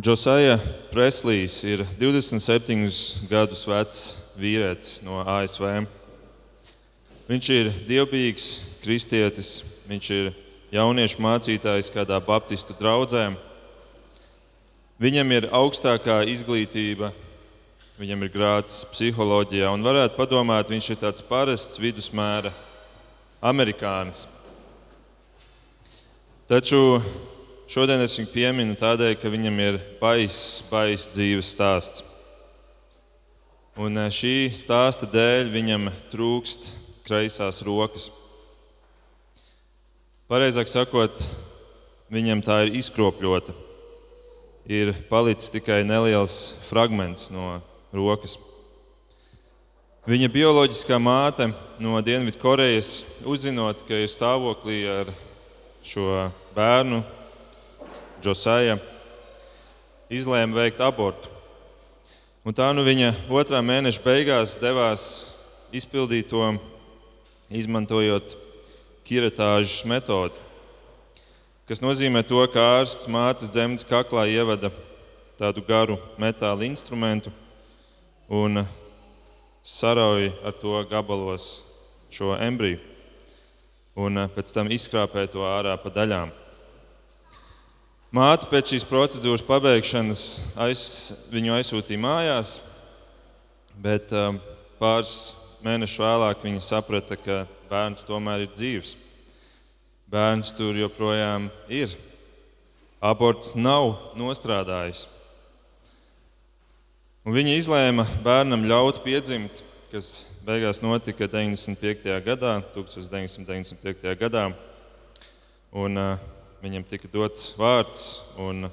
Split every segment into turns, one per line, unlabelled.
Džosaja Preslijs ir 27 gadus vecs vīrietis no ASV. Viņš ir dievbijīgs kristietis, viņš ir jauniešu mācītājs kādā baptistu draudzē. Viņam ir augstākā izglītība, viņam ir grāts psiholoģijā, un varētu padomāt, viņš ir tāds parasts vidusmēra amerikānis. Taču šodien es viņu pieminu tādēļ, ka viņam ir baiss, baiss dzīves stāsts. Un eh, šī stāsta dēļ viņam trūkst kreisās rokas. Pareizāk sakot, viņam tā ir izkropļota. Ir palicis tikai neliels fragments no rokas. Viņa bioloģiskā māte no Dienvidkorejas, uzzinot, ka ir stāvoklī ar šo bērnu, Džosaja, izlēma veikt abortu. Un tā nu viņa otrā mēneša beigās devās izpildīt to, izmantojot kiratāžas metodi, kas nozīmē to, ka ārsts mātes dzemdas kaklā ievada tādu garu metāla instrumentu un sarauj ar to gabalos šo embriju un pēc tam izskrāpē to ārā pa daļām. Māte pēc šīs procedūras pabeigšanas aiz, viņu aizsūtīja mājās, bet eh, pāris mēnešus vēlāk viņa saprata, ka bērns tomēr ir dzīves. Bērns tur joprojām ir. Aborts nav nostrādājis. Un viņa izlēma bērnam ļaut piedzimt, kas beigās notika 95. gadā, 1995. gadā. Un, uh, viņam tika dots vārds, un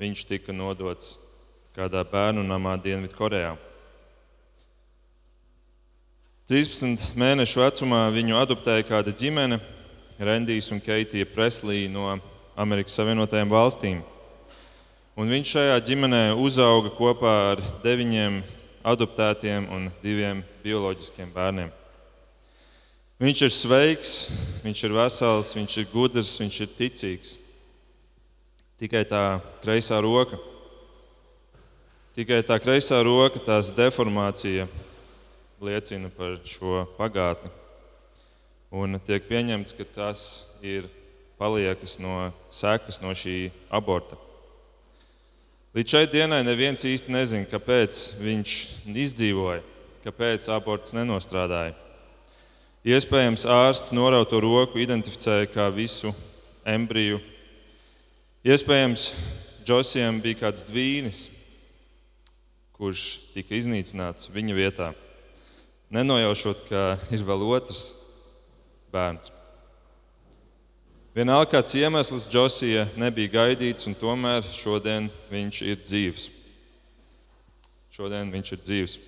viņš tika nodots kādā bērnu namā Dienvidkorejā. 13 mēnešu vecumā viņu adoptēja kāda ģimene, Rendijs un Keitija Preslī no Amerikas Savienotajām valstīm. Un viņš šajā ģimenē uzauga kopā ar deviņiem adoptētiem un diviem bioloģiskiem bērniem. Viņš ir sveiks, viņš ir vesels, viņš ir gudrs, viņš ir ticīgs. Tikai tā kreisā roka, tikai tā kreisā roka, tās deformācija liecina par šo pagātni. Un tiek pieņemts, ka tas ir paliekas no sekas no šī aborta. Līdz šai dienai neviens īsti nezina, kāpēc viņš izdzīvoja, kāpēc aborts nenostrādāja. Iespējams, ārsts norauto roku identificēja kā visu embriju. Iespējams, Džosijam bija kāds dvīnis, kurš tika iznīcināts viņa vietā, nenojaušot, ka ir vēl otrs bērns. Vienalga kāds iemesls Džosija nebija gaidīts, un tomēr šodien viņš ir dzīves. Šodien viņš ir dzīves.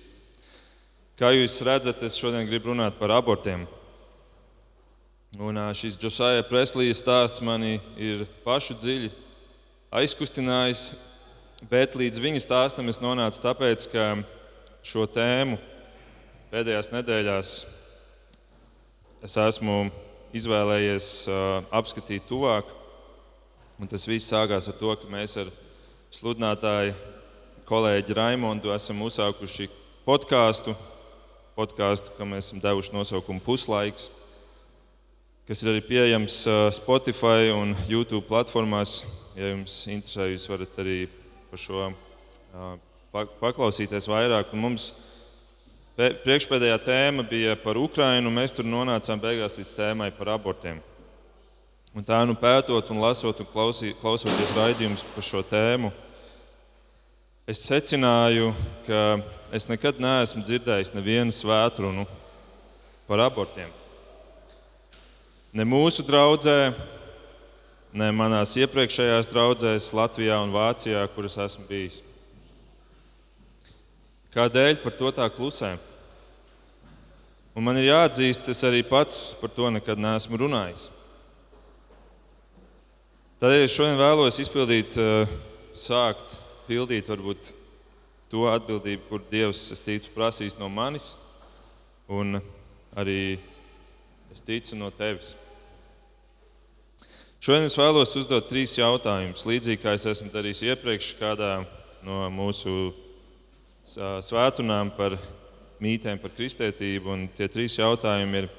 Kā jūs redzat, es šodien gribu runāt par abortiem. Un šis Džosija Preslija stāsts mani ir pašu dziļi aizkustinājis, bet līdz viņa stāstam es nonācu tāpēc, ka šo tēmu pēdējās nedēļās es esmu izvēlējies apskatīt tuvāk. Un tas viss sākās ar to, ka mēs ar sludinātāju kolēģi Raimondu esam uzsākuši podkāstu, podkāstu, kam mēs esam devuši nosaukumu Puslaiks, kas ir arī pieejams Spotify un YouTube platformās. Ja jums interesē, jūs varat arī par šo paklausīties vairāk. Un mums Priekšpēdējā tēma bija par Ukrajinu, un mēs tur nonācām beigās līdz tēmai par abortiem. Un tā nu pētot un lasot un klausī, klausoties raidījumus par šo tēmu, es secināju, ka es nekad neesmu dzirdējis nevienu svētrunu par abortiem. Ne mūsu draudzē, ne manās iepriekšējās draudzēs Latvijā un Vācijā, kuras esmu bijis. Kādēļ par to tā klusē? Un man ir jāatzīst, es arī pats par to nekad neesmu runājis. Tādēļ es šodien vēlos izpildīt, eh, sākt pildīt varbūt to atbildību, kur Dievs, es ticu, prasīs no manis, un arī es ticu no tevis. Šodien es vēlos uzdot trīs jautājumus, līdzīgi kā es esmu darījis iepriekš kādā no mūsu svētdienām par mītēm, par kristētību. Un tie trīs jautājumi ir,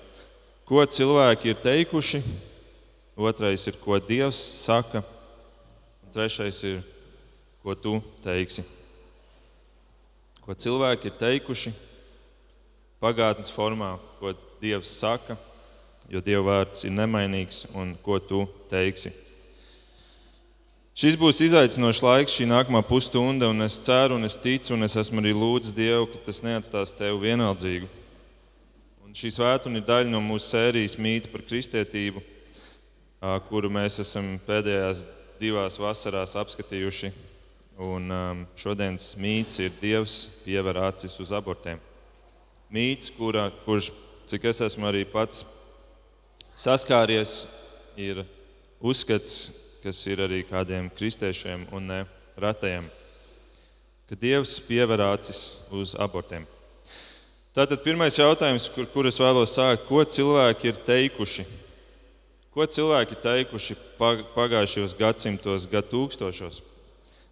ko cilvēki ir teikuši, otrais ir, ko Dievs saka, un trešais ir, ko tu teiksi. Ko cilvēki ir teikuši pagātnes formā, ko Dievs saka, jo Dieva vārds ir nemainīgs un ko tu teiksi. Šis būs izaicinošs laiks, šī nākamā pusstunda, un es ceru, un es ticu, un es esmu arī lūdzis Dievu, ka tas neatstās tevi vienaldzīgu. Un šī svētdiena ir daļa no mūsu sērijas mītnes par kristietību, kuru mēs esam pēdējās divās vasarās apskatījuši. Un šodienas mīts ir Dievs piever acis uz abortiem. Mīts, kura, kurš, cik es esmu arī pats saskāries, ir uzskats, kas ir arī kādiem kristiešiem un ne ratajiem, ka Dievs piever acis uz abortiem. Tātad pirmais jautājums, kur, kur es vēlos sākt, ko cilvēki ir teikuši? Ko cilvēki ir teikuši pagājušajos gadsimtos, gadtūkstošos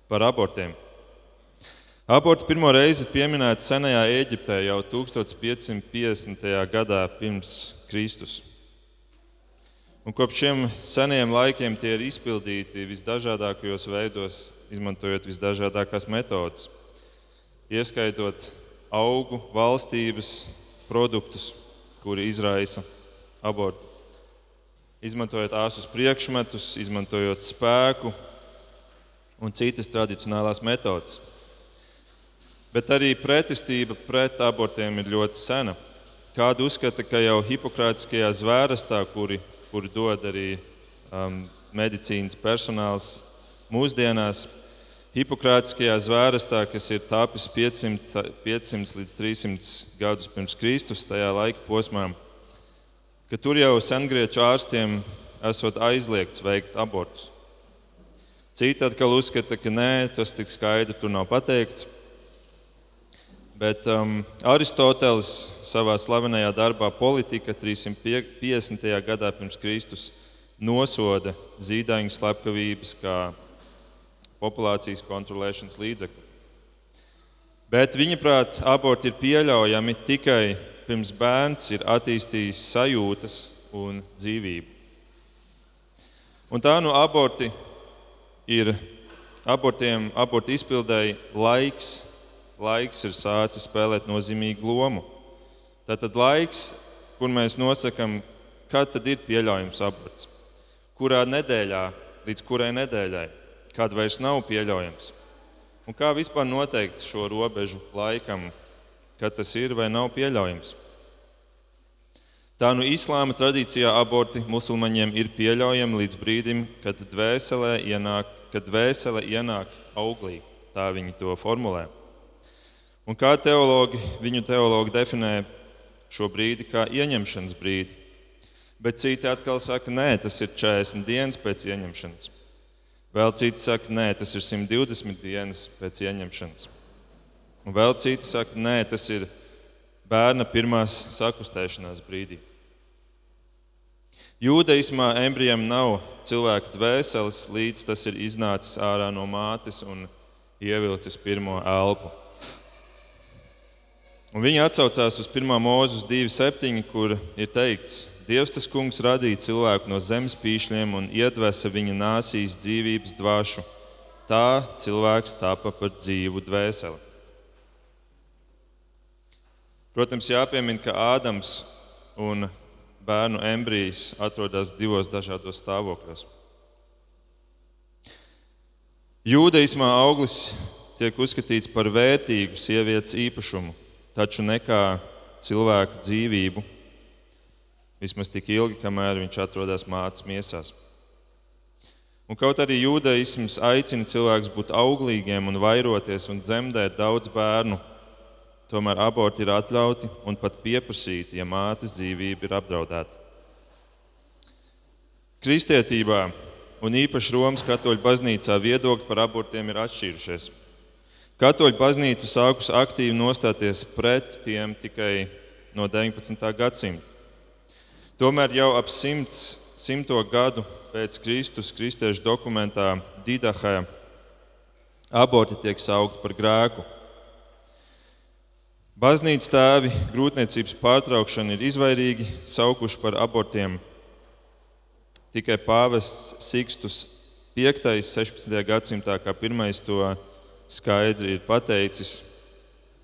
par abortiem? Aborti pirmo reizi pieminēti senajā Eģiptē jau 1550. gadā pirms Kristus. Un kopš šiem seniem laikiem tie ir izpildīti visdažādākajos veidos, izmantojot visdažādākās metodes, ieskaitot augu, valstības produktus, kuri izraisa abortu. Izmantojot āsus priekšmetus, izmantojot spēku un citas tradicionālās metodes. Bet arī pretestība pret abortiem ir ļoti sena. Kāda uzskata, ka jau hipokrātiskajā zvērstā, kuri kuru dod arī um, medicīnas personāls mūsdienās. Hipokrātiskajā zvērstā, kas ir tapis 500, 500 līdz 300 gadus pirms Kristus, tajā laika posmā, ka tur jau sengrieķu ārstiem esot aizliegts veikt abortus. Citi atkal uzskata, ka nē, tas tik skaidri tur nav pateikts. Bet um, Aristotelis savā slavenajā darbā Politika 350. gadā pirms Kristus nosoda zīdaiņu slepkavības kā populācijas kontrolēšanas līdzekli. Bet viņa prāt, aborti ir pieļaujami tikai pirms bērns ir attīstījis sajūtas un dzīvību. Un tā nu aborti ir abortiem, abortu izpildēji laiks laiks ir sācis spēlēt nozīmīgu lomu. Tātad laiks, kur mēs nosakām, kad tad ir pieļaujams aborts, kurā nedēļā, līdz kurai nedēļai, kad vairs nav pieļaujams. Un kā vispār noteikt šo robežu laikam, kad tas ir vai nav pieļaujams? Tā nu islāma tradīcijā aborti musulmaņiem ir pieļaujami līdz brīdim, kad dvēselē ienāk, kad dvēsele ienāk auglī. Tā viņi to formulē. Un kā teologi, viņu teologi definē šo brīdi kā ieņemšanas brīdi. Bet citi atkal saka, nē, tas ir 40 dienas pēc ieņemšanas. Vēl citi saka, nē, tas ir 120 dienas pēc ieņemšanas. Un vēl citi saka, nē, tas ir bērna pirmās sakustēšanās brīdī. Jūdaismā embrijam nav cilvēka dvēseles, līdz tas ir iznācis ārā no mātes un ievilcis pirmo elpu. Un viņi atsaucās uz 1. mūzes 2,7, kur ir teikts, Dievs tas kungs radīja cilvēku no zemes pīšļiem un iedvesa viņa nāsīs dzīvības dvāšu. Tā cilvēks tapa par dzīvu dvēseli. Protams, jāpiemina, ka Ādams un bērnu embrijs atrodas divos dažādos stāvokļos. Jūdaismā auglis tiek uzskatīts par vērtīgu sievietes īpašumu taču ne kā cilvēka dzīvību, vismaz tik ilgi, kamēr viņš atrodas mātes miesās. Un kaut arī jūdaisms aicina cilvēkus būt auglīgiem un vairoties un dzemdēt daudz bērnu, tomēr aborti ir atļauti un pat pieprasīti, ja mātes dzīvība ir apdraudēta. Kristietībā un īpaši Romas katoļu baznīcā viedokļi par abortiem ir atšķīrušies. Katoļu baznīca sākus aktīvi nostāties pret tiem tikai no 19. gadsimta. Tomēr jau ap simts, simto gadu pēc Kristus kristiešu dokumentā Didahē aborti tiek saukti par grēku. Baznīcas tēvi grūtniecības pārtraukšanu ir izvairīgi saukuši par abortiem. Tikai pāvests Sikstus V. 16. gadsimtā kā pirmais to skaidri ir pateicis,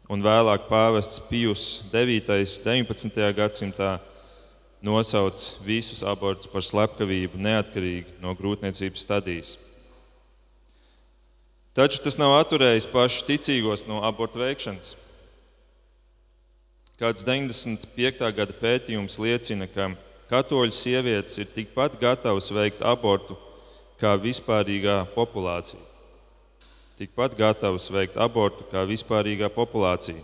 un vēlāk pāvests Pijus 9. 19. gadsimtā nosauc visus abortus par slepkavību neatkarīgi no grūtniecības stadijas. Taču tas nav atturējis pašus ticīgos no abortu veikšanas. Kāds 95. gada pētījums liecina, ka katoļu sievietes ir tikpat gatavas veikt abortu kā vispārīgā populācija. Tikpat gatavas veikt abortu kā vispārīgā populācija.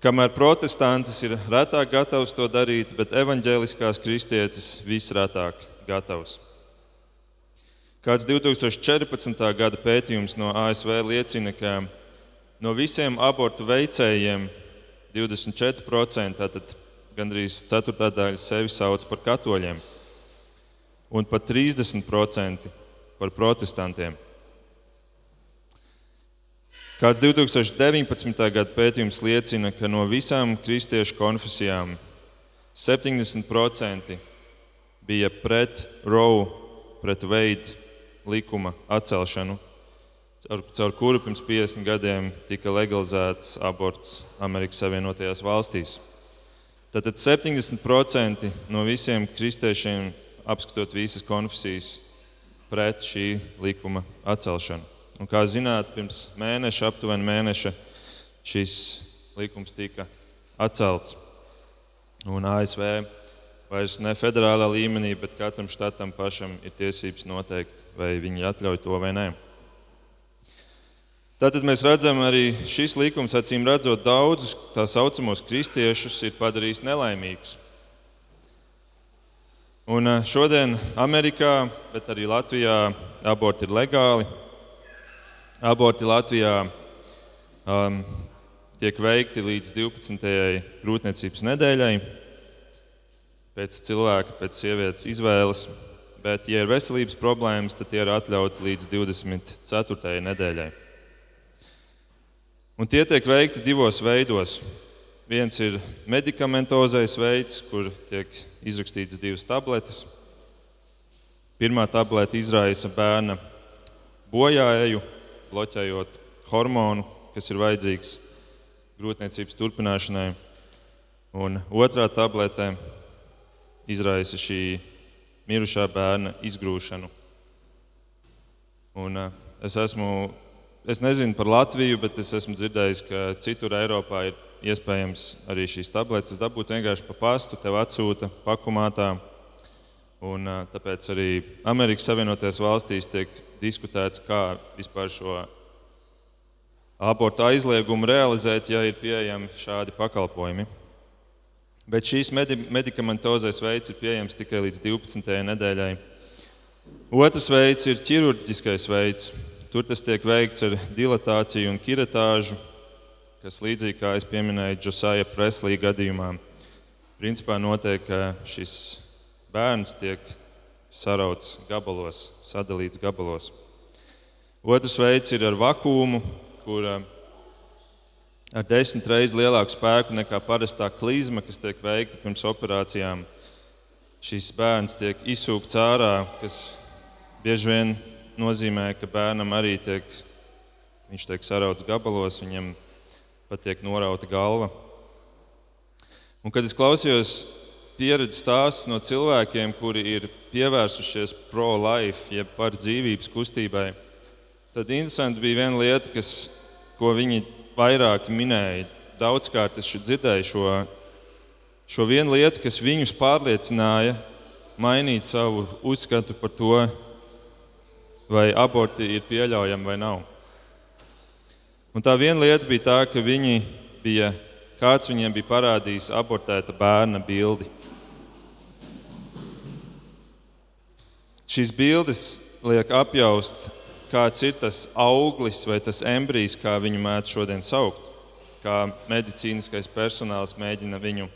Kamēr protestantis ir retāk gatavs to darīt, bet evaņģēliskās kristietes visretāk gatavs. Kāds 2014. gada pētījums no ASV liecina, ka no visiem abortu veicējiem 24%, tātad gandrīz ceturtā daļa sevi sauc par katoļiem, un pat 30% par protestantiem. Kāds 2019. gada pētījums liecina, ka no visām kristiešu konfesijām 70% bija pret Roe, pret Veida likuma atcelšanu caur, caur kuru pirms 50 gadiem tika legalizēts aborts Amerikas Savienotajās valstīs. Tātad 70% no visiem kristiešiem, apskatot visas konfesijas, pret šī likuma atcelšanu. Un, kā zināt, pirms mēneša, aptuveni mēneša, šis likums tika atcelts. Un ASV vairs ne federālā līmenī, bet katram štatam pašam ir tiesības noteikt, vai viņi atļauj to vai nē. Tātad mēs redzam, arī šis likums, acīm redzot, daudzus tā saucamos kristiešus ir padarījis nelaimīgus. Un eh, šodien Amerikā, bet arī Latvijā aborti ir legāli. Aborti Latvijā um, tiek veikti līdz 12. grūtniecības nedēļai, pēc cilvēka, pēc sievietes izvēles. Bet, ja ir veselības problēmas, tad tie ir atļauti līdz 24. nedēļai. Un tie tiek veikti divos veidos. Viens ir medikamentozais veids, kur tiek izrakstītas divas tabletes. Pirmā tablete izraisa bērna bojāēju, bloķējot hormonu, kas ir vajadzīgs grūtniecības turpināšanai. Un otrā tabletē izraisa šī mirušā bērna izgrūšanu. Un, uh, es esmu Es nezinu par Latviju, bet es esmu dzirdējis, ka citur Eiropā ir iespējams arī šīs tabletes dabūt vienkārši pa pastu, tev atsūta pakumātā. Un, tāpēc arī Amerikas Savienotajās valstīs tiek diskutēts, kā vispār šo abortu aizliegumu realizēt, ja ir pieejami šādi pakalpojumi. Bet šīs medikamentozais veids ir pieejams tikai līdz 12. nedēļai. Otrs veids ir ķirurģiskais veids. Tur tas tiek veikts ar dilatāciju un kiratāžu, kas līdzīgi kā es pieminēju Josiah Preslī gadījumā, principā notiek, ka šis bērns tiek sarauts gabalos, sadalīts gabalos. Otrs veids ir ar vakumu, kur eh, ar desmit reizes lielāku spēku nekā parastā klizma, kas tiek veikta pirms operācijām. Šis bērns tiek izsūkts ārā, kas bieži vien nozīmē, ka bērnam arī tiek, viņš tiek sarauts gabalos, viņam pat tiek norauta galva. Un, kad es klausījos pieredzes stāstus no cilvēkiem, kuri ir pievērsušies pro-life, jeb par dzīvības kustībai, tad interesanti bija viena lieta, kas, ko viņi vairāk minēja. Daudzkārt es dzirdēju šo, šo vienu lietu, kas viņus pārliecināja mainīt savu uzskatu par to, vai aborti ir pieļaujami vai nav. Un tā viena lieta bija tā, ka viņi bija, kāds viņiem bija parādījis abortēta bērna bildi. Šīs bildes liek apjaust, kāds ir tas auglis vai tas embrijs, kā viņu mēdz šodien saukt. Kā medicīniskais personāls mēģina viņu,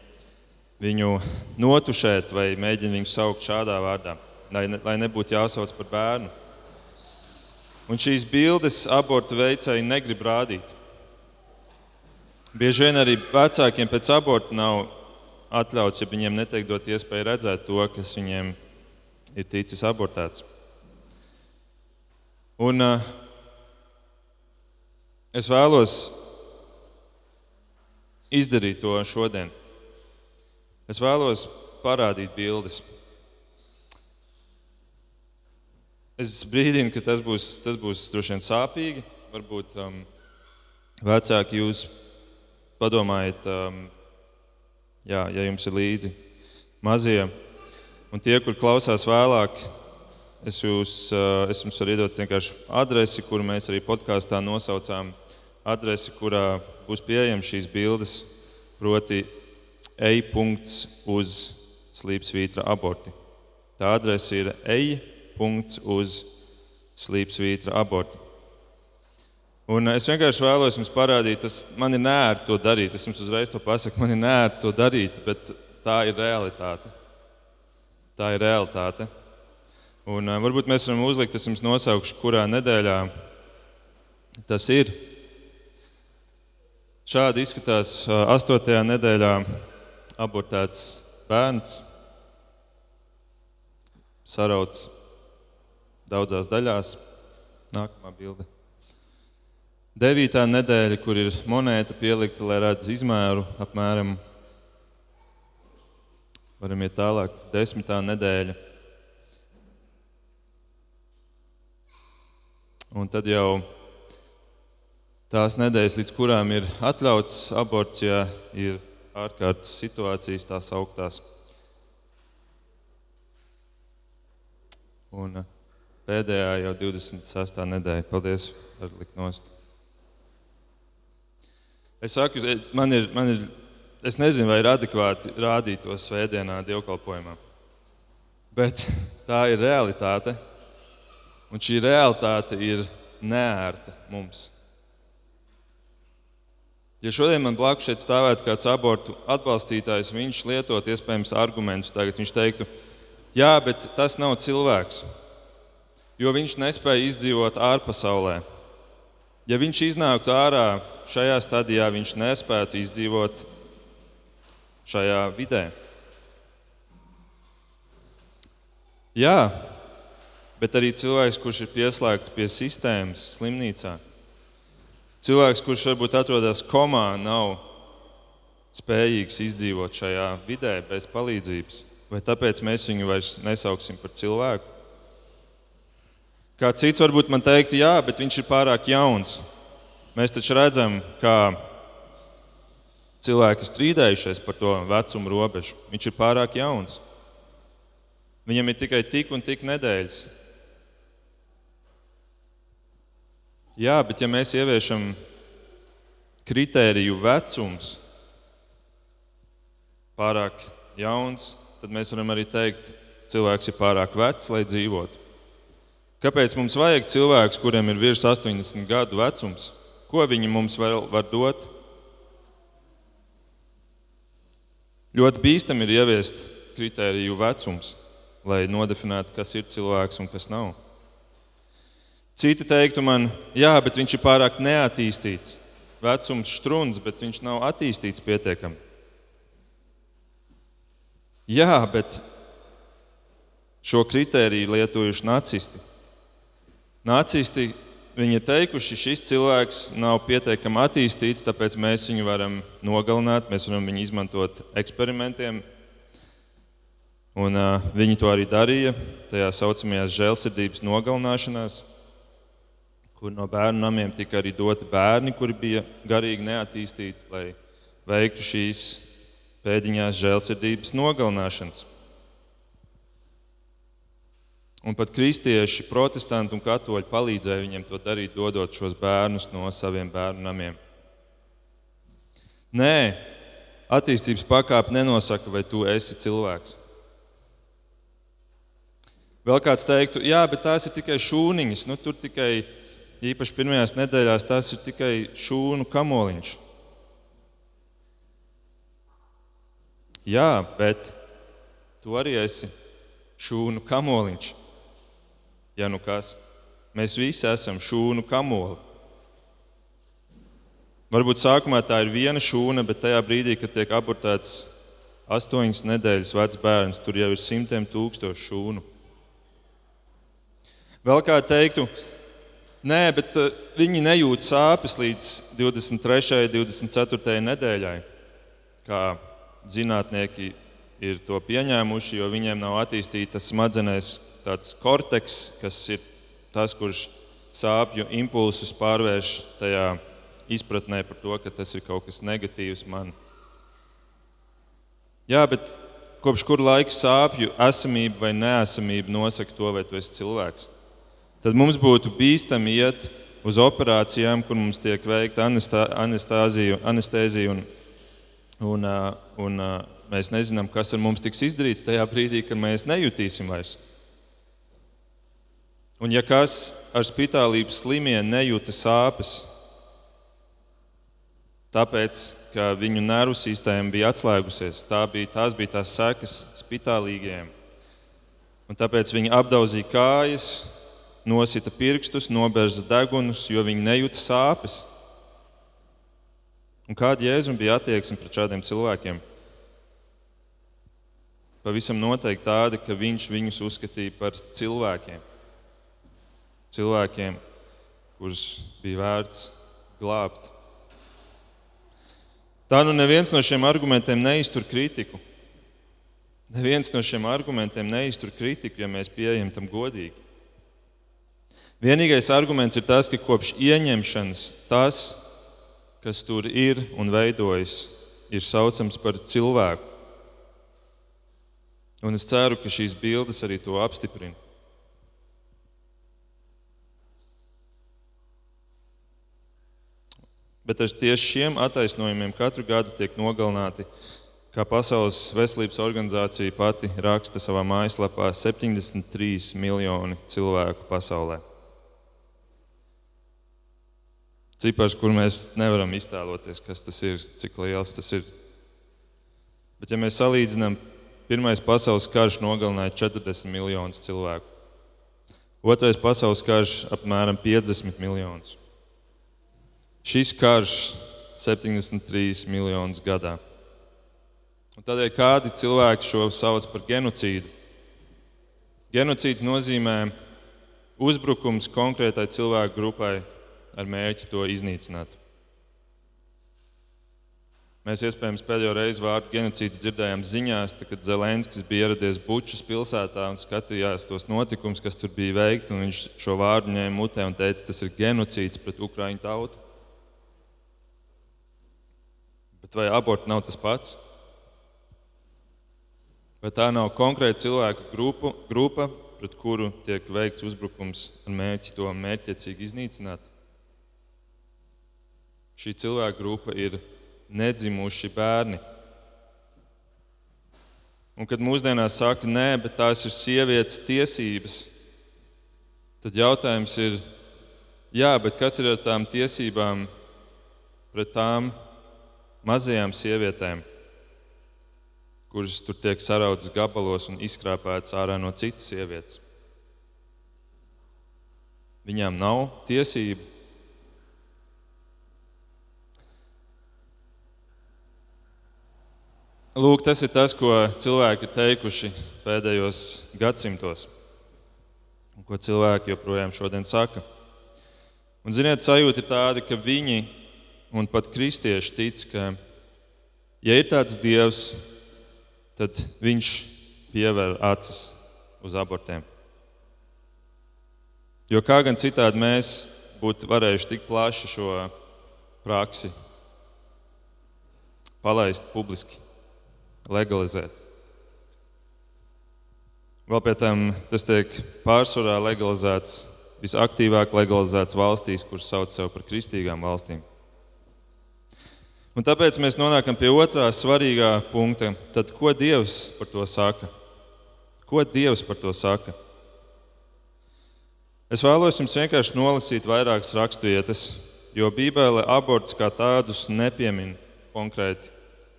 viņu notušēt vai mēģina viņu saukt šādā vārdā. lai, ne, lai nebūtu jāsauc par bērnu. Un šīs bildes abortu veicēji negrib rādīt. Bieži vien arī vecākiem pēc aborta nav atļauts, ja viņiem netiek dot iespēju redzēt to, kas viņiem ir ticis abortēts. Un, uh, es vēlos izdarīt to šodien. Es vēlos parādīt bildes. Es brīdinu, ka tas būs, tas būs droši vien sāpīgi. Varbūt um, vecāki jūs padomājiet, um, jā, ja jums ir līdzi mazie. Un tie, kur klausās vēlāk, es, jūs, uh, es jums varu iedot vienkārši adresi, kuru mēs arī podkāstā nosaucām. Adresi, kurā būs pieejamas šīs bildes, proti, e-punkts uz slīpsvītra aborti. Tā adrese ir e-punkts uz slīpsvītra aborti. Un es vienkārši vēlos jums parādīt, tas man ir nērti to darīt. Es jums uzreiz to pasaku, man ir nērti to darīt, bet tā ir realitāte. Tā ir realitāte. Un, uh, varbūt mēs varam uzlikt, es jums nosaukšu, kurā nedēļā tas ir. Šādi izskatās astotajā nedēļā abortēts bērns, sarauts daudzās daļās. Nākamā bilde. Devītā nedēļa, kur ir monēta pielikta, lai redzētu izmēru apmēram. Varam iet tālāk. Desmitā nedēļa. Un tad jau tās nedēļas, līdz kurām ir atļauts aborts, ja ir ārkārtas situācijas, tās augtās. Un pēdējā jau 26. nedēļa. Paldies, var likt nost. Es saku, man ir, man ir, es nezinu, vai ir adekvāti rādīt to svētdienā dievkalpojumā. Bet tā ir realitāte. Un šī realitāte ir neērta mums. Ja šodien man blakus šeit stāvētu kāds abortu atbalstītājs, viņš lietot iespējams argumentus, tagad viņš teiktu, jā, bet tas nav cilvēks, jo viņš nespēja izdzīvot ārpasaulē. Ja viņš iznāktu ārā šajā stadijā, viņš nespētu izdzīvot šajā vidē. Jā, bet arī cilvēks, kurš ir pieslēgts pie sistēmas slimnīcā Cilvēks, kurš varbūt atrodas komā, nav spējīgs izdzīvot šajā vidē bez palīdzības. Vai tāpēc mēs viņu vairs nesauksim par cilvēku? Kā cits varbūt man teiktu, jā, bet viņš ir pārāk jauns. Mēs taču redzam, kā cilvēki strīdējušies par to vecumu robežu. Viņš ir pārāk jauns. Viņam ir tikai tik un tik nedēļas. Jā, bet ja mēs ieviešam kritēriju vecums pārāk jauns, tad mēs varam arī teikt, cilvēks ir pārāk vecs, lai dzīvotu. Kāpēc mums vajag cilvēkus, kuriem ir virs 80 gadu vecums? Ko viņi mums vēl var dot? Ļoti bīstami ir ieviest kritēriju vecums, lai nodefinētu, kas ir cilvēks un kas nav. Citi teiktu man, jā, bet viņš ir pārāk neattīstīts. Vecums strūns, bet viņš nav attīstīts pietiekami. Jā, bet šo kritēriju lietojuši nacisti. Nacisti viņi ir teikuši, šis cilvēks nav pietiekami attīstīts, tāpēc mēs viņu varam nogalināt, mēs varam viņu izmantot eksperimentiem. Un, uh, viņi to arī darīja tajā saucamajās žēlsirdības nogalināšanās kur no bērnu namiem tika arī doti bērni, kuri bija garīgi neattīstīti, lai veiktu šīs pēdiņās žēlsirdības nogalināšanas. Un pat kristieši, protestanti un katoļi palīdzēja viņiem to darīt, dodot šos bērnus no saviem bērnu namiem. Nē, attīstības pakāpe nenosaka, vai tu esi cilvēks. Vēl kāds teiktu, jā, bet tās ir tikai šūniņas, nu, tur tikai īpaši pirmajās nedēļās, tas ir tikai šūnu kamoliņš. Jā, bet tu arī esi šūnu kamoliņš. Ja nu kas, mēs visi esam šūnu kamoli. Varbūt sākumā tā ir viena šūna, bet tajā brīdī, kad tiek abortēts astoņas nedēļas vecs bērns, tur jau ir simtiem tūkstošu šūnu. Vēl kā teiktu, nē, bet uh, viņi nejūt sāpes līdz 23. un 24. nedēļai, kā zinātnieki ir to pieņēmuši, jo viņiem nav attīstīta smadzenēs tāds korteks, kas ir tas, kurš sāpju impulsus pārvērš tajā izpratnē par to, ka tas ir kaut kas negatīvs man. Jā, bet kopš kur laika sāpju esamība vai neesamība nosaka to, vai tu esi cilvēks? tad mums būtu bīstami iet uz operācijām, kur mums tiek veikta anestēzija, un, un, un mēs nezinām, kas ar mums tiks izdarīts tajā brīdī, kad mēs nejutīsim vairs. Un ja kas ar spitālības slimiem nejūta sāpes, tāpēc, ka viņu nervu sistēma bija atslēgusies, tā bija, tās bija tās sekas spitālīgajiem. Un tāpēc viņi apdauzīja kājas, nosita pirkstus, nobērza degunus, jo viņi nejūta sāpes. Un kāda jēzuma bija attieksme pret šādiem cilvēkiem? Pavisam noteikti tāda, ka viņš viņus uzskatīja par cilvēkiem. Cilvēkiem, kurus bija vērts glābt. Tā nu neviens no šiem argumentiem neiztur kritiku. Neviens no šiem argumentiem neiztur kritiku, ja mēs pieejam tam godīgi. Vienīgais arguments ir tas, ka kopš ieņemšanas tas, kas tur ir un veidojas, ir saucams par cilvēku. Un es ceru, ka šīs bildes arī to apstiprina. Bet ar tieši šiem attaisnojumiem katru gadu tiek nogalināti, kā Pasaules veselības organizācija pati raksta savā mājaslapā, 73 miljoni cilvēku pasaulē. cipars, kur mēs nevaram iztēloties, kas tas ir, cik liels tas ir. Bet, ja mēs salīdzinām, Pirmais pasaules karš nogalināja 40 miljonus cilvēku. Otrais pasaules karš apmēram 50 miljonus. Šis karš 73 miljonus gadā. Un tādēļ kādi cilvēki šo sauc par genocīdu. Genocīds nozīmē uzbrukums konkrētai cilvēku grupai ar mērķi to iznīcināt. Mēs iespējams pēdējo reizi vārdu genocīds dzirdējām ziņās, tad, kad Zelenskis bija ieradies Bučas pilsētā un skatījās tos notikumus, kas tur bija veikti. Viņš šo vārdu ņēma mutē un teica, tas ir genocīds pret Ukraiņu tautu. Bet vai aborts nav tas pats? Vai tā nav konkrēta cilvēku grupu, grupa, pret kuru tiek veikts uzbrukums ar mērķi to mērķiecīgi iznīcināt? Šī cilvēka grupa ir nedzimuši bērni. Un kad mūsdienās saka, nē, bet tās ir sievietes tiesības, tad jautājums ir, jā, bet kas ir ar tām tiesībām pret tām mazajām sievietēm, kuras tur tiek sarautas gabalos un izkrāpētas ārā no citas sievietes? Viņām nav tiesību Lūk, tas ir tas, ko cilvēki ir teikuši pēdējos gadsimtos, un ko cilvēki joprojām šodien saka. Un, ziniet, sajūta ir tāda, ka viņi un pat kristieši tic, ka, ja ir tāds dievs, tad viņš pievēr acis uz abortiem. Jo kā gan citādi mēs būtu varējuši tik plaši šo praksi palaist publiski legalizēt. Vēl pie tam tas tiek pārsvarā legalizēts, visaktīvāk legalizēts valstīs, kuras sauc sev par kristīgām valstīm. Un tāpēc mēs nonākam pie otrā svarīgā punkta. Tad, ko Dievs par to saka? Ko Dievs par to saka? Es vēlos jums vienkārši nolasīt vairākas raksturvietas, jo Bībelē abortus kā tādus nepiemin konkrēti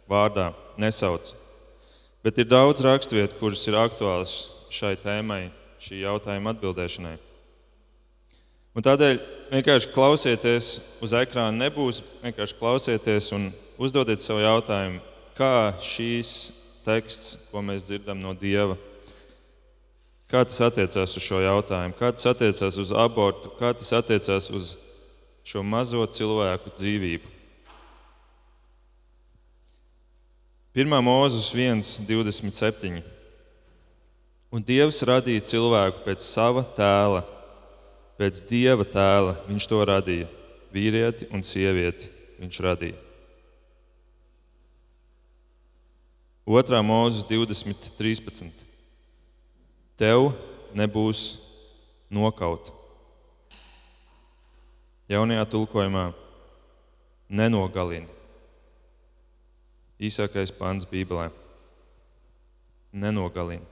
vārdā nesauc. Bet ir daudz raksturvietu, kuras ir aktuālas šai tēmai, šī jautājuma atbildēšanai. Un tādēļ vienkārši klausieties uz ekrāna, nebūs vienkārši klausieties un uzdodiet sev jautājumu, kā šīs teksts, ko mēs dzirdam no Dieva, kā tas attiecās uz šo jautājumu, kā tas attiecās uz abortu, kā tas attiecās uz šo mazo cilvēku dzīvību. 1. mūzis 1, 27. Un Dievs radīja cilvēku pēc sava tēla, pēc Dieva tēla. Viņš to radīja. Vīrieti un sievieti viņš radīja. 2. mūzis 20, 13. Tev nebūs nokaut. Jaunajā tulkojumā nenogalini īsākais pāns Bībelē. Nenogalina.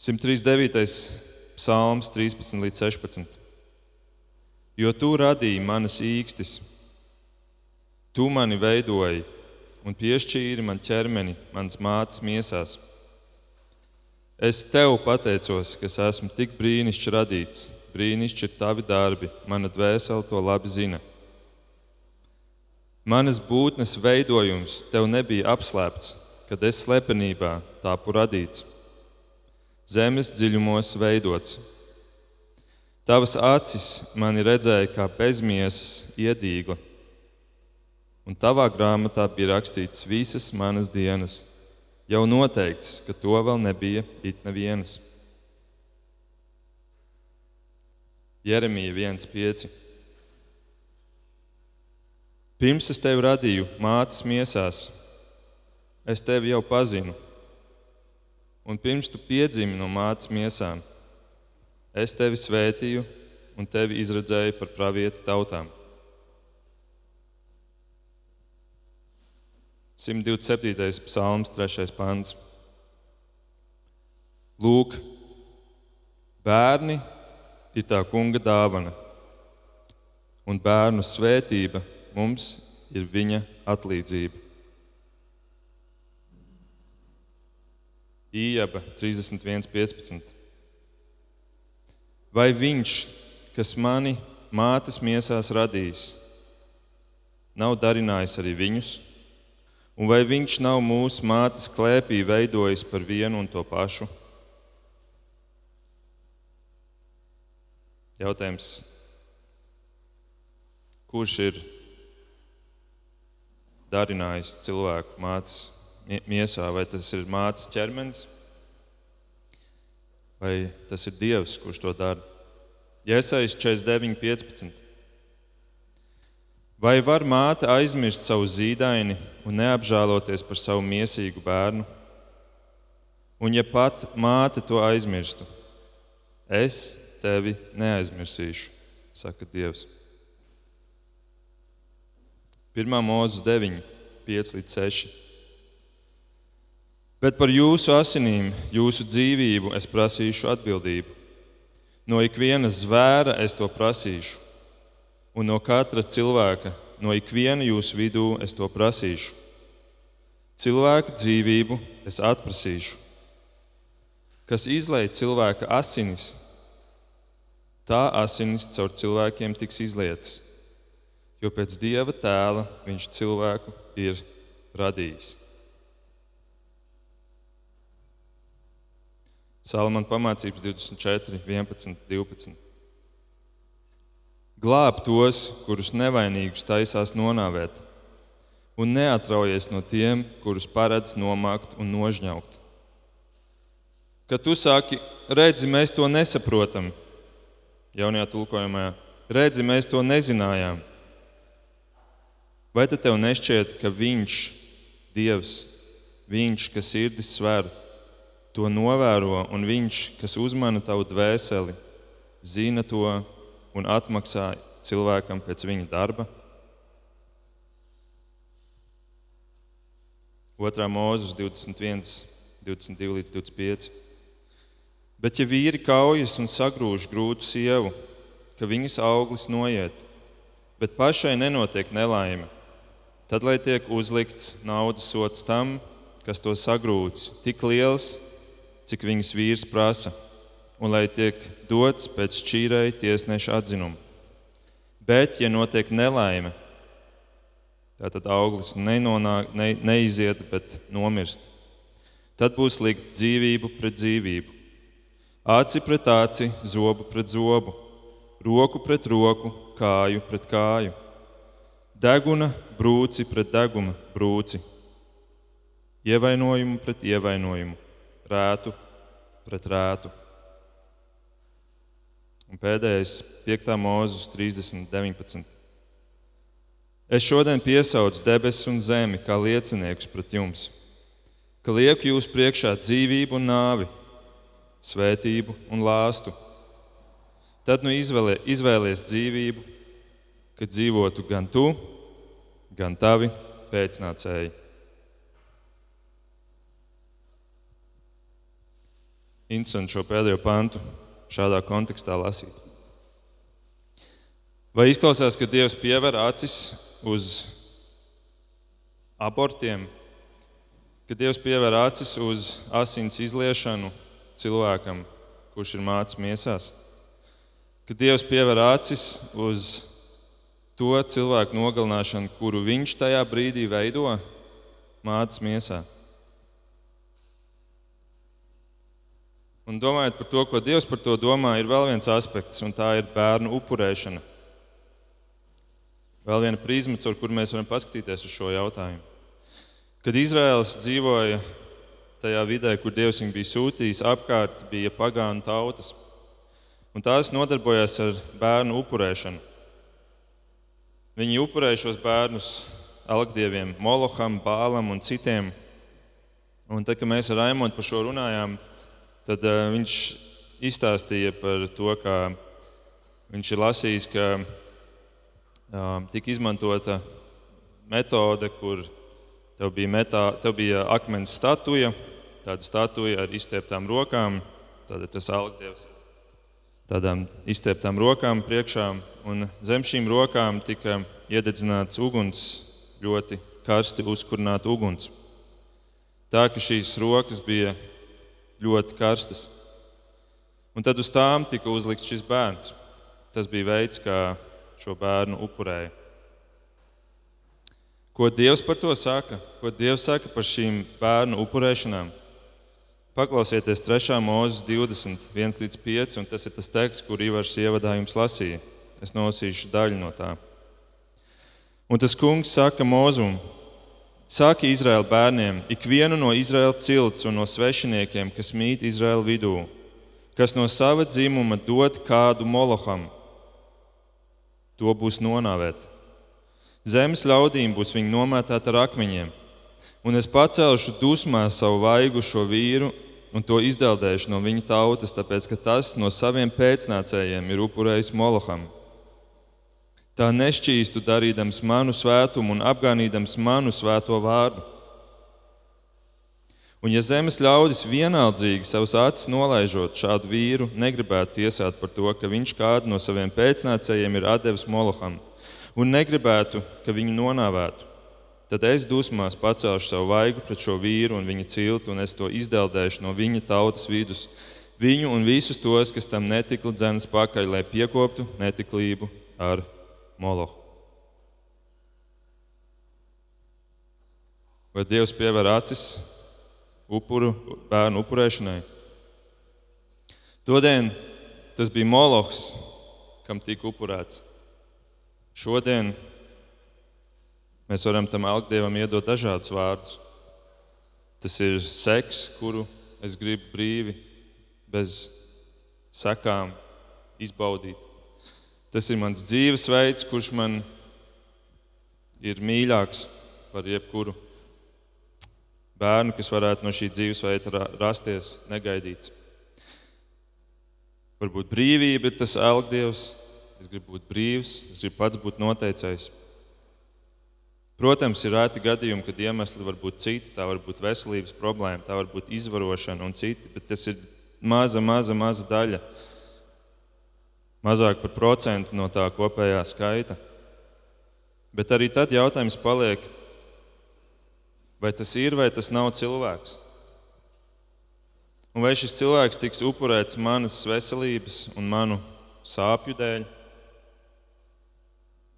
139. Psalms, 13 līdz 16. Jo tu radīji manas īkstis, tu mani veidoji un piešķīri man ķermeni, manas mātes miesās. Es tev pateicos, ka esmu tik brīnišķīgi radīts. Brīnišķīgi ir tavi darbi, mana dvēsele to labi zina. Manas būtnes veidojums tev nebija apslēpts, kad es slepenībā tāpu radīts, zemes dziļumos veidots. Tavas acis mani redzēja kā bezmiesas iedīgla, un tavā grāmatā bija rakstīts visas manas dienas, jau noteikts, ka to vēl nebija it nevienas. Jeremija 1,5. Pirms es tevi radīju mātes miesās, es tevi jau pazinu. Un pirms tu piedzimi no mātes miesām, es tevi svētīju un tevi izredzēju par pravieti tautām. 127. psalms, 3. pants. Lūk, bērni ir tā kunga dāvana, un bērnu svētība mums ir viņa atlīdzība. Ījaba 31.15. Vai viņš, kas mani mātes miesās radījis, nav darinājis arī viņus? Un vai viņš nav mūsu mātes klēpī veidojis par vienu un to pašu? Jautājums, kurš ir darinājis cilvēku mātes miesā, vai tas ir mātes ķermenis, vai tas ir Dievs, kurš to dara. Iesais 49, 15. Vai var māte aizmirst savu zīdaini un neapžēloties par savu miesīgu bērnu? Un ja pat māte to aizmirstu, es tevi neaizmirsīšu, saka Dievs. 1. mūzes 9, 5 līdz 6. Bet par jūsu asinīm, jūsu dzīvību es prasīšu atbildību. No ikviena zvēra es to prasīšu, un no katra cilvēka, no ikviena jūsu vidū es to prasīšu. Cilvēka dzīvību es atprasīšu. Kas izlaiž cilvēka asinis, tā asinis caur cilvēkiem tiks izlietas jo pēc dieva tēla viņš cilvēku ir radījis. Salamana pamācības 24, 11, 12. Glāb tos, kurus nevainīgus taisās nonāvēt, un neatraujies no tiem, kurus paredz nomākt un nožņaukt. Kad tu saki, redzi, mēs to nesaprotam, jaunajā tulkojumā, redzi, mēs to nezinājām Vai tad tev nešķiet, ka Viņš, Dievs, Viņš, kas sirdis sver, to novēro, un Viņš, kas uzmana tavu dvēseli, zina to un atmaksā cilvēkam pēc viņa darba? Otrā mūzes 21, 22 līdz 25. Bet, ja vīri kaujas un sagrūž grūtu sievu, ka viņas auglis noiet, bet pašai nenotiek nelaime, Tad, lai tiek uzlikts naudas sots tam, kas to sagrūts, tik liels, cik viņas vīrs prasa, un lai tiek dots pēc šķīrēja tiesneša atzinuma. Bet, ja notiek nelaime, tātad auglis nenonāk, ne, neiziet, bet nomirst, tad būs likt dzīvību pret dzīvību, aci pret aci, zobu pret zobu, roku pret roku, kāju pret kāju, deguna brūci pret deguna brūci, ievainojumu pret ievainojumu, rētu pret rētu. Un pēdējais, 5. mūzis, 30, 19. Es šodien piesaucu debesis un zemi kā lieciniekus pret jums, ka lieku jūs priekšā dzīvību un nāvi, svētību un lāstu. Tad nu izvēlē, izvēlies dzīvību, kad dzīvotu gan tu, gan tavi pēcnācēji. Interesanti šo pēdējo pantu šādā kontekstā lasīt. Vai izklausās, ka Dievs piever acis uz abortiem, ka Dievs piever acis uz asins izliešanu cilvēkam, kurš ir mācis miesās, ka Dievs piever acis uz to cilvēku nogalināšanu, kuru viņš tajā brīdī veido mācis miesā. Un domājot par to, ko Dievs par to domā, ir vēl viens aspekts, un tā ir bērnu upurēšana. Vēl viena prizma, caur kuru mēs varam paskatīties uz šo jautājumu. Kad Izraels dzīvoja tajā vidē, kur Dievs viņu bija sūtījis, apkārt bija pagānu tautas, un tās nodarbojās ar bērnu upurēšanu. Viņi upurēja šos bērnus algdieviem, Moloham, Bālam un citiem. Un tad, kad mēs ar Raimondu par šo runājām, tad uh, viņš izstāstīja par to, kā viņš ir lasījis, ka uh, tika izmantota metode, kur tev bija, metā, tev bija akmens statuja, tāda statuja ar izstieptām rokām, tāda tas algdievs tādām izstieptām rokām priekšā, un zem šīm rokām tika iededzināts uguns, ļoti karsti uzkurināta uguns. Tā ka šīs rokas bija ļoti karstas. Un tad uz tām tika uzlikts šis bērns. Tas bija veids, kā šo bērnu upurēja. Ko Dievs par to saka? Ko Dievs saka par šīm bērnu upurēšanām? Paklausieties 3. mūzes 20, 1 līdz 5, un tas ir tas teksts, kur Ivars ievadā jums lasīja. Es nosīšu daļu no tā. Un tas kungs saka Mozum, Saki Izraēla bērniem, ikvienu no Izraēla cilts un no svešiniekiem, kas mīt Izraēla vidū, kas no sava dzimuma dod kādu moloham, to būs nonāvēt. Zemes ļaudīm būs viņi nomētāti ar akmeņiem, un es pacelšu dusmā savu vaigu šo vīru un to izdeldēšu no viņa tautas, tāpēc ka tas no saviem pēcnācējiem ir upurējis moloham tā nešķīstu darīdams manu svētumu un apgānīdams manu svēto vārdu. Un, ja zemes ļaudis vienaldzīgi savus acis nolaižot šādu vīru, negribētu tiesāt par to, ka viņš kādu no saviem pēcnācējiem ir devis Moloham, un negribētu, ka viņu nonāvētu, tad es dusmās pacelšu savu vaigu pret šo vīru un viņa ciltu, un es to izdeldēšu no viņa tautas vidus, viņu un visus tos, kas tam netikli dzēnas pakaļ, lai piekoptu netiklību ar Molohu. Vai Dievs pievēr acis upuru, bērnu upurēšanai? Todien tas bija Molohs, kam tika upurēts. Šodien mēs varam tam algdievam iedot dažādus vārdus. Tas ir seks, kuru es gribu brīvi, bez sekām izbaudīt. Tas ir mans dzīvesveids, kurš man ir mīļāks par jebkuru bērnu, kas varētu no šī dzīvesveida rasties negaidīts. Varbūt brīvība ir tas elgdievs, es gribu būt brīvs, es gribu pats būt noteicējs. Protams, ir rēti gadījumi, kad iemesli var būt citi. Tā var būt veselības problēma, tā var būt izvarošana un citi, bet tas ir maza, maza, maza daļa mazāk par procentu no tā kopējā skaita. Bet arī tad jautājums paliek, vai tas ir vai tas nav cilvēks. Un vai šis cilvēks tiks upurēts manas veselības un manu sāpju dēļ?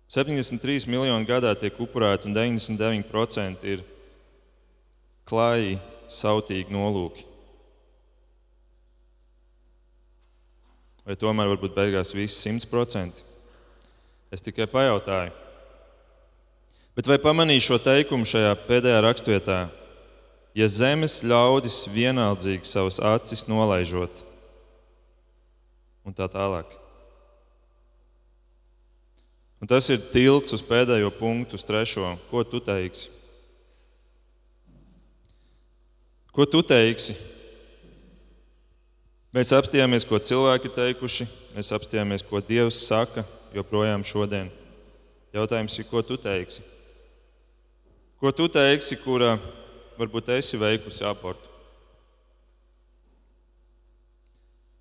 73 miljoni gadā tiek upurēti, un 99% ir klāji, sautīgi nolūki. Vai tomēr varbūt beigās viss 100%? Es tikai pajautāju. Bet vai pamanīju šo teikumu šajā pēdējā rakstvietā? Ja zemes ļaudis vienaldzīgi savas acis nolaižot, un tā tālāk. Un tas ir tilts uz pēdējo punktu, uz trešo. Ko tu teiksi? Ko tu teiksi? Mēs apstājāmies, ko cilvēki teikuši, mēs apstājāmies, ko Dievs saka joprojām šodien. Jautājums ir, ko tu teiksi? Ko tu teiksi, kura varbūt esi veikusi abortu?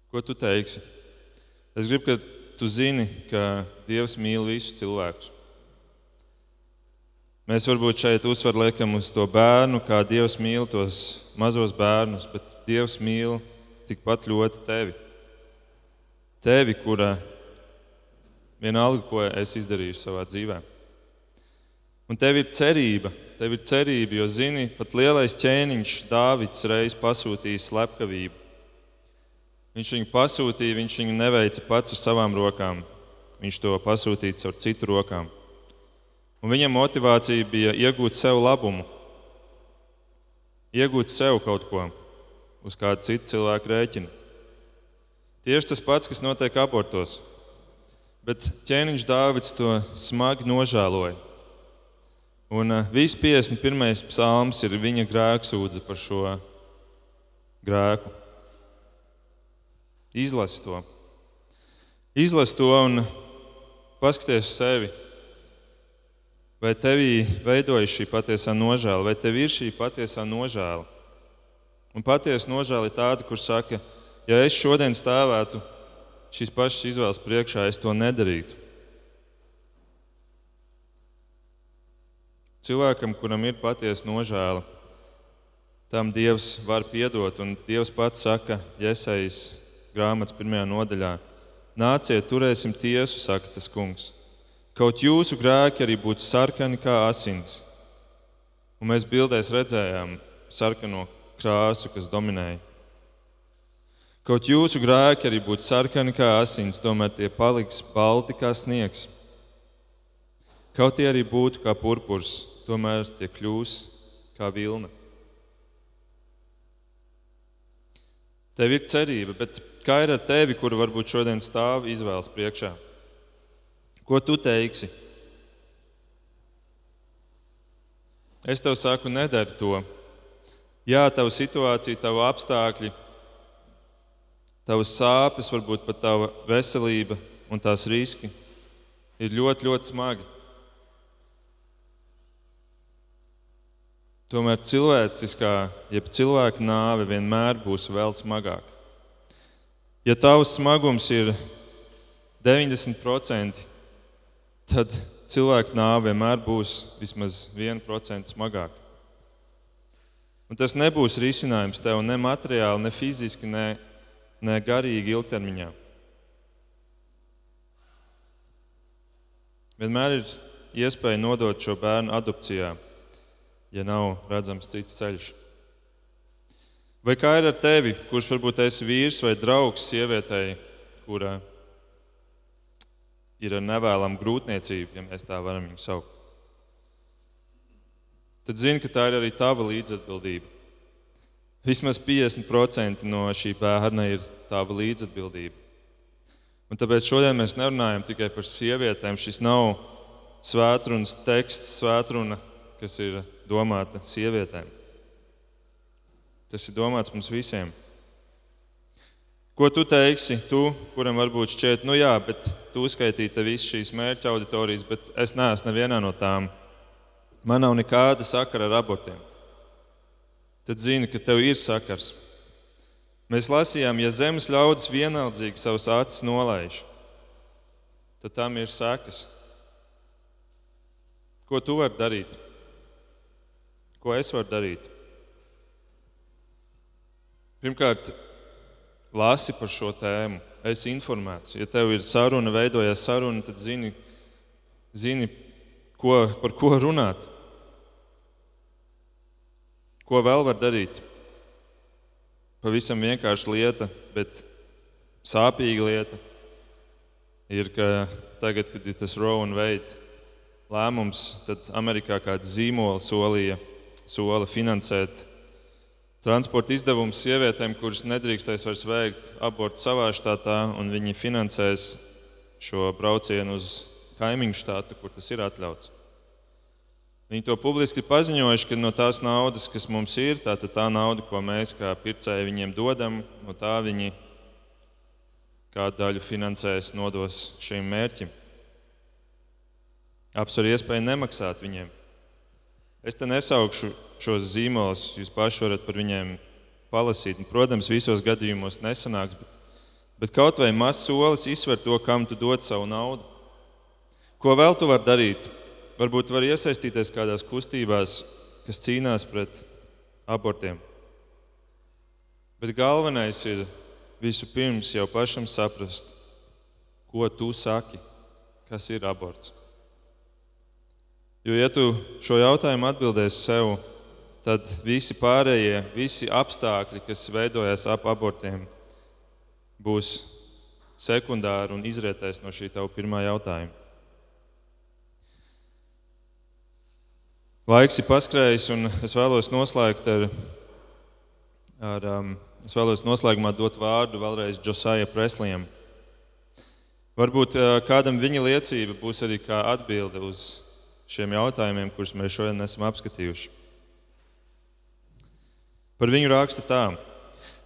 Ko tu teiksi? Es gribu, ka tu zini, ka Dievs mīl visus cilvēkus. Mēs varbūt šeit uzsver liekam uz to bērnu, kā Dievs mīl tos mazos bērnus, bet Dievs mīl tikpat ļoti tevi. Tevi, kura vienalga, ko es izdarīju savā dzīvē. Un tev ir cerība, tev ir cerība, jo zini, pat lielais ķēniņš Dāvids reiz pasūtīja slepkavību. Viņš viņu pasūtīja, viņš viņu neveica pats ar savām rokām. Viņš to pasūtīja caur citu rokām. Un viņa motivācija bija iegūt sev labumu, iegūt sev kaut ko uz kādu citu cilvēku rēķinu. Tieši tas pats, kas notiek abortos. Bet ķēniņš Dāvids to smagi nožēloja. Un uh, viss 51. psalms ir viņa grēksūdze par šo grēku. Izlasi to. Izlasi to un paskaties uz sevi. Vai tevī veidojas šī patiesā nožēla, vai tev ir šī patiesā nožēla? Un patiesa nožēla ir tāda, kur saka, ja es šodien stāvētu šīs pašas izvēles priekšā, es to nedarītu. Cilvēkam, kuram ir patiesa nožēla, tam Dievs var piedot, un Dievs pats saka, Jēzus grāmatas pirmajā nodaļā. Nāciet, turēsim tiesu, saka tas kungs. Kaut jūsu grēki arī būtu sarkani kā asins. Un mēs bildēs redzējām sarkano krāsu, kas dominēja. Kaut jūsu grēki arī būtu sarkani kā asins, tomēr tie paliks balti kā sniegs. Kaut tie arī būtu kā purpurs, tomēr tie kļūs kā vilna. Tev ir cerība, bet Kā ir ar tevi, kur varbūt šodien stāv izvēles priekšā? Ko tu teiksi? Es tev saku, nedari to. Jā, tava situācija, tava apstākļi, tavas sāpes, varbūt pat tava veselība un tās riski ir ļoti, ļoti smagi. Tomēr cilvēciskā, jeb cilvēka nāve vienmēr būs vēl smagāka. Ja tavs smagums ir 90%, tad cilvēka nāve vienmēr būs vismaz 1% smagāka. Un tas nebūs risinājums tev ne materiāli, ne fiziski, ne, ne garīgi ilgtermiņā. Vienmēr ir iespēja nodot šo bērnu adopcijā, ja nav redzams cits ceļš. Vai kā ir ar tevi, kurš varbūt esi vīrs vai draugs sievietei, kura ir ar nevēlamu grūtniecību, ja mēs tā varam viņu saukt? Tad zini, ka tā ir arī tava līdzatbildība. Vismaz 50% no šī bērna ir tava līdzatbildība. Un tāpēc šodien mēs nerunājam tikai par sievietēm. Šis nav svētrunas teksts, svētruna, kas ir domāta sievietēm. Tas ir domāts mums visiem. Ko tu teiksi, tu, kuram varbūt šķiet, nu jā, bet tu uzskaitīji te visas šīs mērķa auditorijas, bet es neesmu nevienā no tām. Man nav nekāda sakara ar abortiem. Tad zini, ka tev ir sakars. Mēs lasījām, ja zemes ļaudis vienaldzīgi savus acis nolaiž, tad tam ir sekas. Ko tu vari darīt? Ko es varu darīt? Pirmkārt, lasi par šo tēmu, esi informēts. Ja tev ir saruna, veidojas saruna, tad zini, zini ko, par ko runāt. Ko vēl var darīt? Pavisam vienkārša lieta, bet sāpīga lieta ir, ka tagad, kad ir tas Roe un Wade lēmums, tad Amerikā kāds zīmols solīja, sola finansēt transporta izdevumus sievietēm, kuras nedrīkstēs vairs veikt abortu savā štatā, un viņi finansēs šo braucienu uz kaimiņu štātu, kur tas ir atļauts. Viņi to publiski paziņojuši, ka no tās naudas, kas mums ir, tā, tā nauda, ko mēs kā pircēji viņiem dodam, no tā viņi kādu daļu finansēs, nodos šim mērķim. Apsver iespēju nemaksāt viņiem. Es te nesaukšu šos zīmolus, jūs paši varat par viņiem palasīt. Protams, visos gadījumos nesanāks, bet, bet kaut vai mazs solis izsver to, kam tu dod savu naudu. Ko vēl tu vari darīt? Varbūt var iesaistīties kādās kustībās, kas cīnās pret abortiem. Bet galvenais ir vispirms jau pašam saprast, ko tu saki, kas ir aborts. Jo, ja tu šo jautājumu atbildēsi sev, tad visi pārējie, visi apstākļi, kas veidojas ap abortiem, būs sekundāri un izrietēs no šī tava pirmā jautājuma. Laiks ir paskrējis, un es vēlos noslēgt ar, ar um, es vēlos noslēgumā dot vārdu vēlreiz Josai Preslijam. Varbūt uh, kādam viņa liecība būs arī kā atbilde uz šiem jautājumiem, kurus mēs šodien esam apskatījuši. Par viņu raksta tā.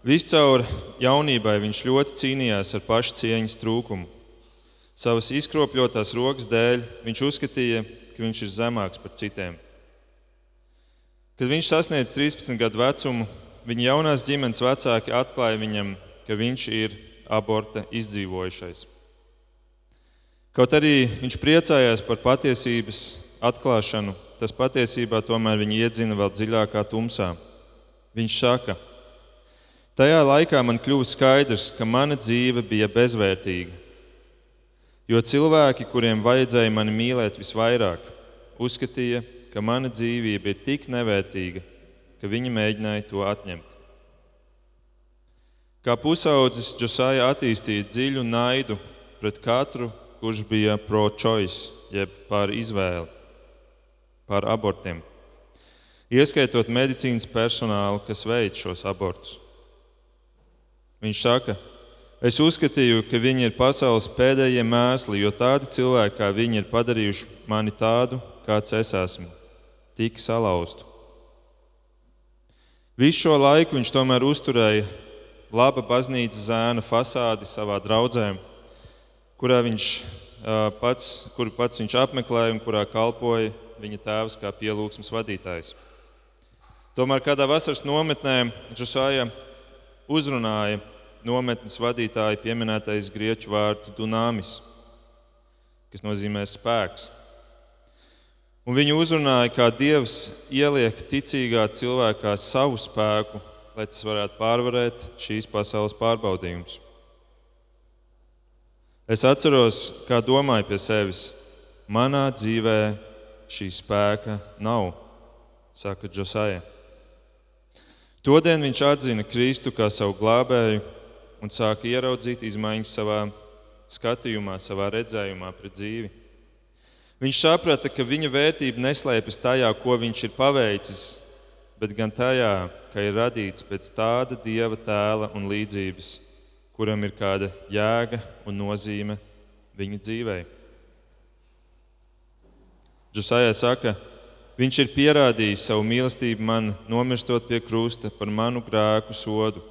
Viscaur jaunībai viņš ļoti cīnījās ar pašcieņas trūkumu. Savas izkropļotās rokas dēļ viņš uzskatīja, ka viņš ir zemāks par citiem. Kad viņš sasniedz 13 gadu vecumu, viņa jaunās ģimenes vecāki atklāja viņam, ka viņš ir aborta izdzīvojušais. Kaut arī viņš priecājās par patiesības atklāšanu, tas patiesībā tomēr viņu iedzina vēl dziļākā tumsā. Viņš saka, tajā laikā man kļuva skaidrs, ka mana dzīve bija bezvērtīga. Jo cilvēki, kuriem vajadzēja mani mīlēt visvairāk, uzskatīja, ka mana dzīvība ir tik nevērtīga, ka viņi mēģināja to atņemt. Kā pusaudzis Džosāja attīstīja dziļu naidu pret katru, kurš bija pro-choice, jeb par izvēli par abortiem, ieskaitot medicīnas personālu, kas veic šos abortus. Viņš saka, es uzskatīju, ka viņi ir pasaules pēdējie mēsli, jo tādi cilvēki kā viņi ir padarījuši mani tādu, kāds es esmu, tik salauztu. Visu šo laiku viņš tomēr uzturēja laba baznīcas zēna fasādi savā draudzē, kurā viņš pats, kuru pats viņš apmeklēja un kurā kalpoja viņa tēvs kā pielūgsmes vadītājs. Tomēr kādā vasaras nometnē Džusāja uzrunāja nometnes vadītāja pieminētais grieķu vārds dunāmis, kas nozīmē spēks. Un viņu uzrunāja, kā Dievs ieliek ticīgā cilvēkā savu spēku, lai tas varētu pārvarēt šīs pasaules pārbaudījumus. Es atceros, kā domāju pie sevis, manā dzīvē šī spēka nav, saka Džosaja. Todien viņš atzina Kristu kā savu glābēju un sāka ieraudzīt izmaiņas savā skatījumā, savā redzējumā pret dzīvi. Viņš saprata, ka viņa vērtība neslēpjas tajā, ko viņš ir paveicis, bet gan tajā, ka ir radīts pēc tāda dieva tēla un līdzības, kuram ir kāda jēga un nozīme viņa dzīvēm. Džusajai saka, viņš ir pierādījis savu mīlestību man, nomirstot pie krusta par manu grēku sodu,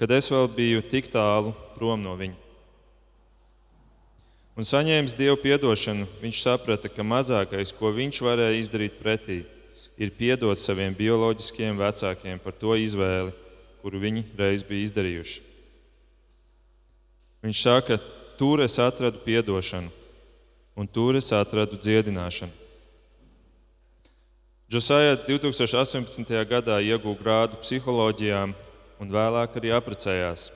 kad es vēl biju tik tālu prom no viņa. Un saņēmis dievu piedošanu, viņš saprata, ka mazākais, ko viņš varēja izdarīt pretī, ir piedot saviem bioloģiskiem vecākiem par to izvēli, kuru viņi reiz bija izdarījuši. Viņš saka, tur es atradu piedošanu un tur es atradu dziedināšanu. Džosāja 2018. gadā iegūta grādu psiholoģijā, un vēlāk arī apprecējās.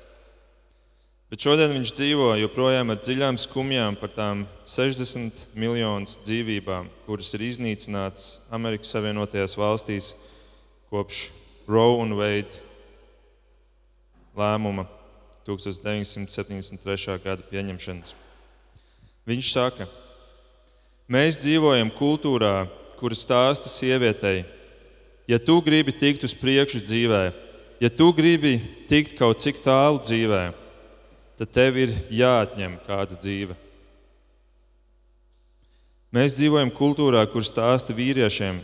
Bet šodien viņš dzīvo joprojām ar dziļām skumjām par tām 60 miljonus dzīvībām, kuras ir iznīcinātas Amerikas Savienotajās valstīs kopš Roe un Wade lēmuma 1973. gada pieņemšanas. Viņš saka, mēs dzīvojam kultūrā, kura stāsta sievietei, ja tu gribi tikt uz priekšu dzīvē, ja tu gribi tikt kaut cik tālu dzīvē, tad tev ir jāatņem kāda dzīve. Mēs dzīvojam kultūrā, kur stāsta vīriešiem,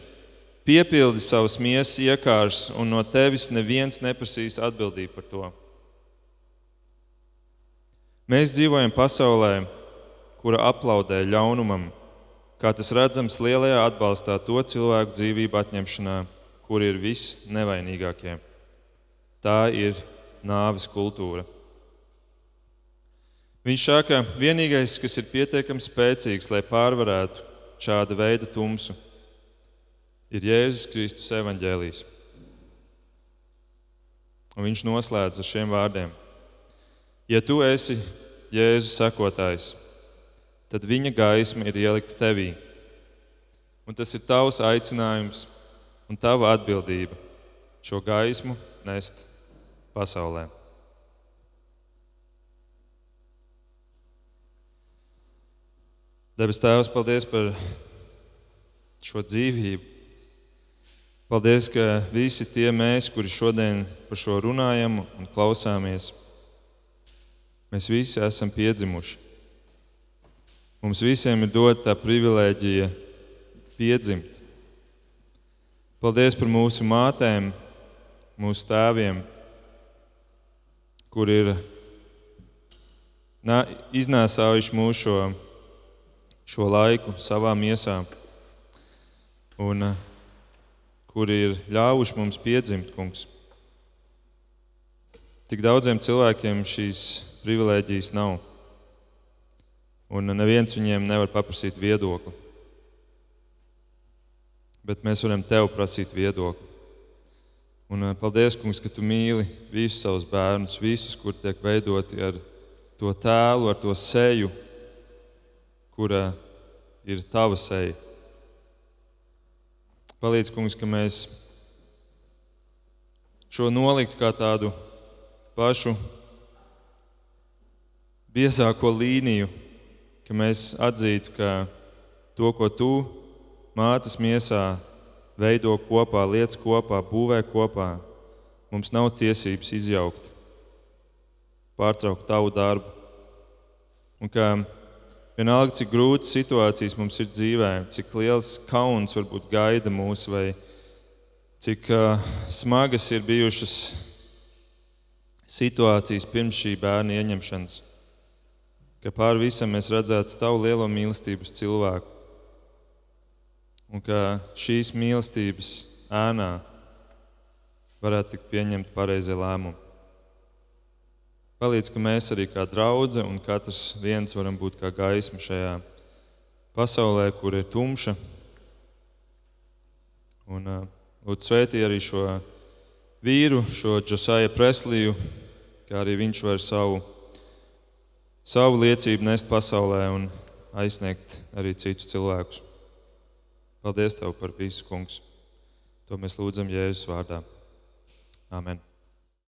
piepildi savus miesas iekārs, un no tevis neviens neprasīs atbildību par to. Mēs dzīvojam pasaulē, kura aplaudē ļaunumam, kā tas redzams lielajā atbalstā to cilvēku dzīvību atņemšanā, kuri ir visnevainīgākie. Tā ir nāves kultūra. Viņš saka, ka vienīgais, kas ir pietiekami spēcīgs, lai pārvarētu šāda veida tumsu, ir Jēzus Kristus evaņģēlijs. Un viņš noslēdz ar šiem vārdiem: Ja tu esi Jēzus sekotājs, tad viņa gaisma ir ielikta tevī. Un tas ir tavs aicinājums un tava atbildība šo gaismu nest pasaulē. Debes Tēvs, paldies par šo dzīvību. Paldies, ka visi tie mēs, kuri šodien par šo runājam un klausāmies, mēs visi esam piedzimuši. Mums visiem ir dota tā privilēģija piedzimt. Paldies par mūsu mātēm, mūsu tēviem, kur ir iznēsājuši mūsu šo, šo laiku savā miesā, un kuri ir ļāvuši mums piedzimt, kungs. Tik daudziem cilvēkiem šīs privilēģijas nav, un neviens viņiem nevar paprasīt viedokli bet mēs varam tev prasīt viedokli. Un eh, paldies, kungs, ka tu mīli visus savus bērnus, visus, kur tiek veidoti ar to tēlu, ar to seju, kura ir tava seja. Palīdz, kungs, ka mēs šo noliktu kā tādu pašu biezāko līniju, ka mēs atzītu, ka to, ko tu mātes miesā veido kopā, lietas kopā, būvē kopā. Mums nav tiesības izjaukt, pārtraukt tavu darbu. Un kā vienalga, cik grūtas situācijas mums ir dzīvē, cik liels kauns varbūt gaida mūs, vai cik uh, smagas ir bijušas situācijas pirms šī bērna ieņemšanas, ka pār visam mēs redzētu tavu lielo mīlestību uz cilvēku un ka šīs mīlestības ēnā varētu tikt pieņemt pareizie lēmumi. Palīdz, ka mēs arī kā draugi un katrs viens varam būt kā gaisma šajā pasaulē, kur ir tumša. Un lūdzu, svētī arī šo vīru, šo Josaju Presliju, kā arī viņš var savu, savu liecību nest pasaulē un aizsniegt arī citus cilvēkus. Paldies Tev par visu, Kungs. To mēs lūdzam Jēzus vārdā. Amen.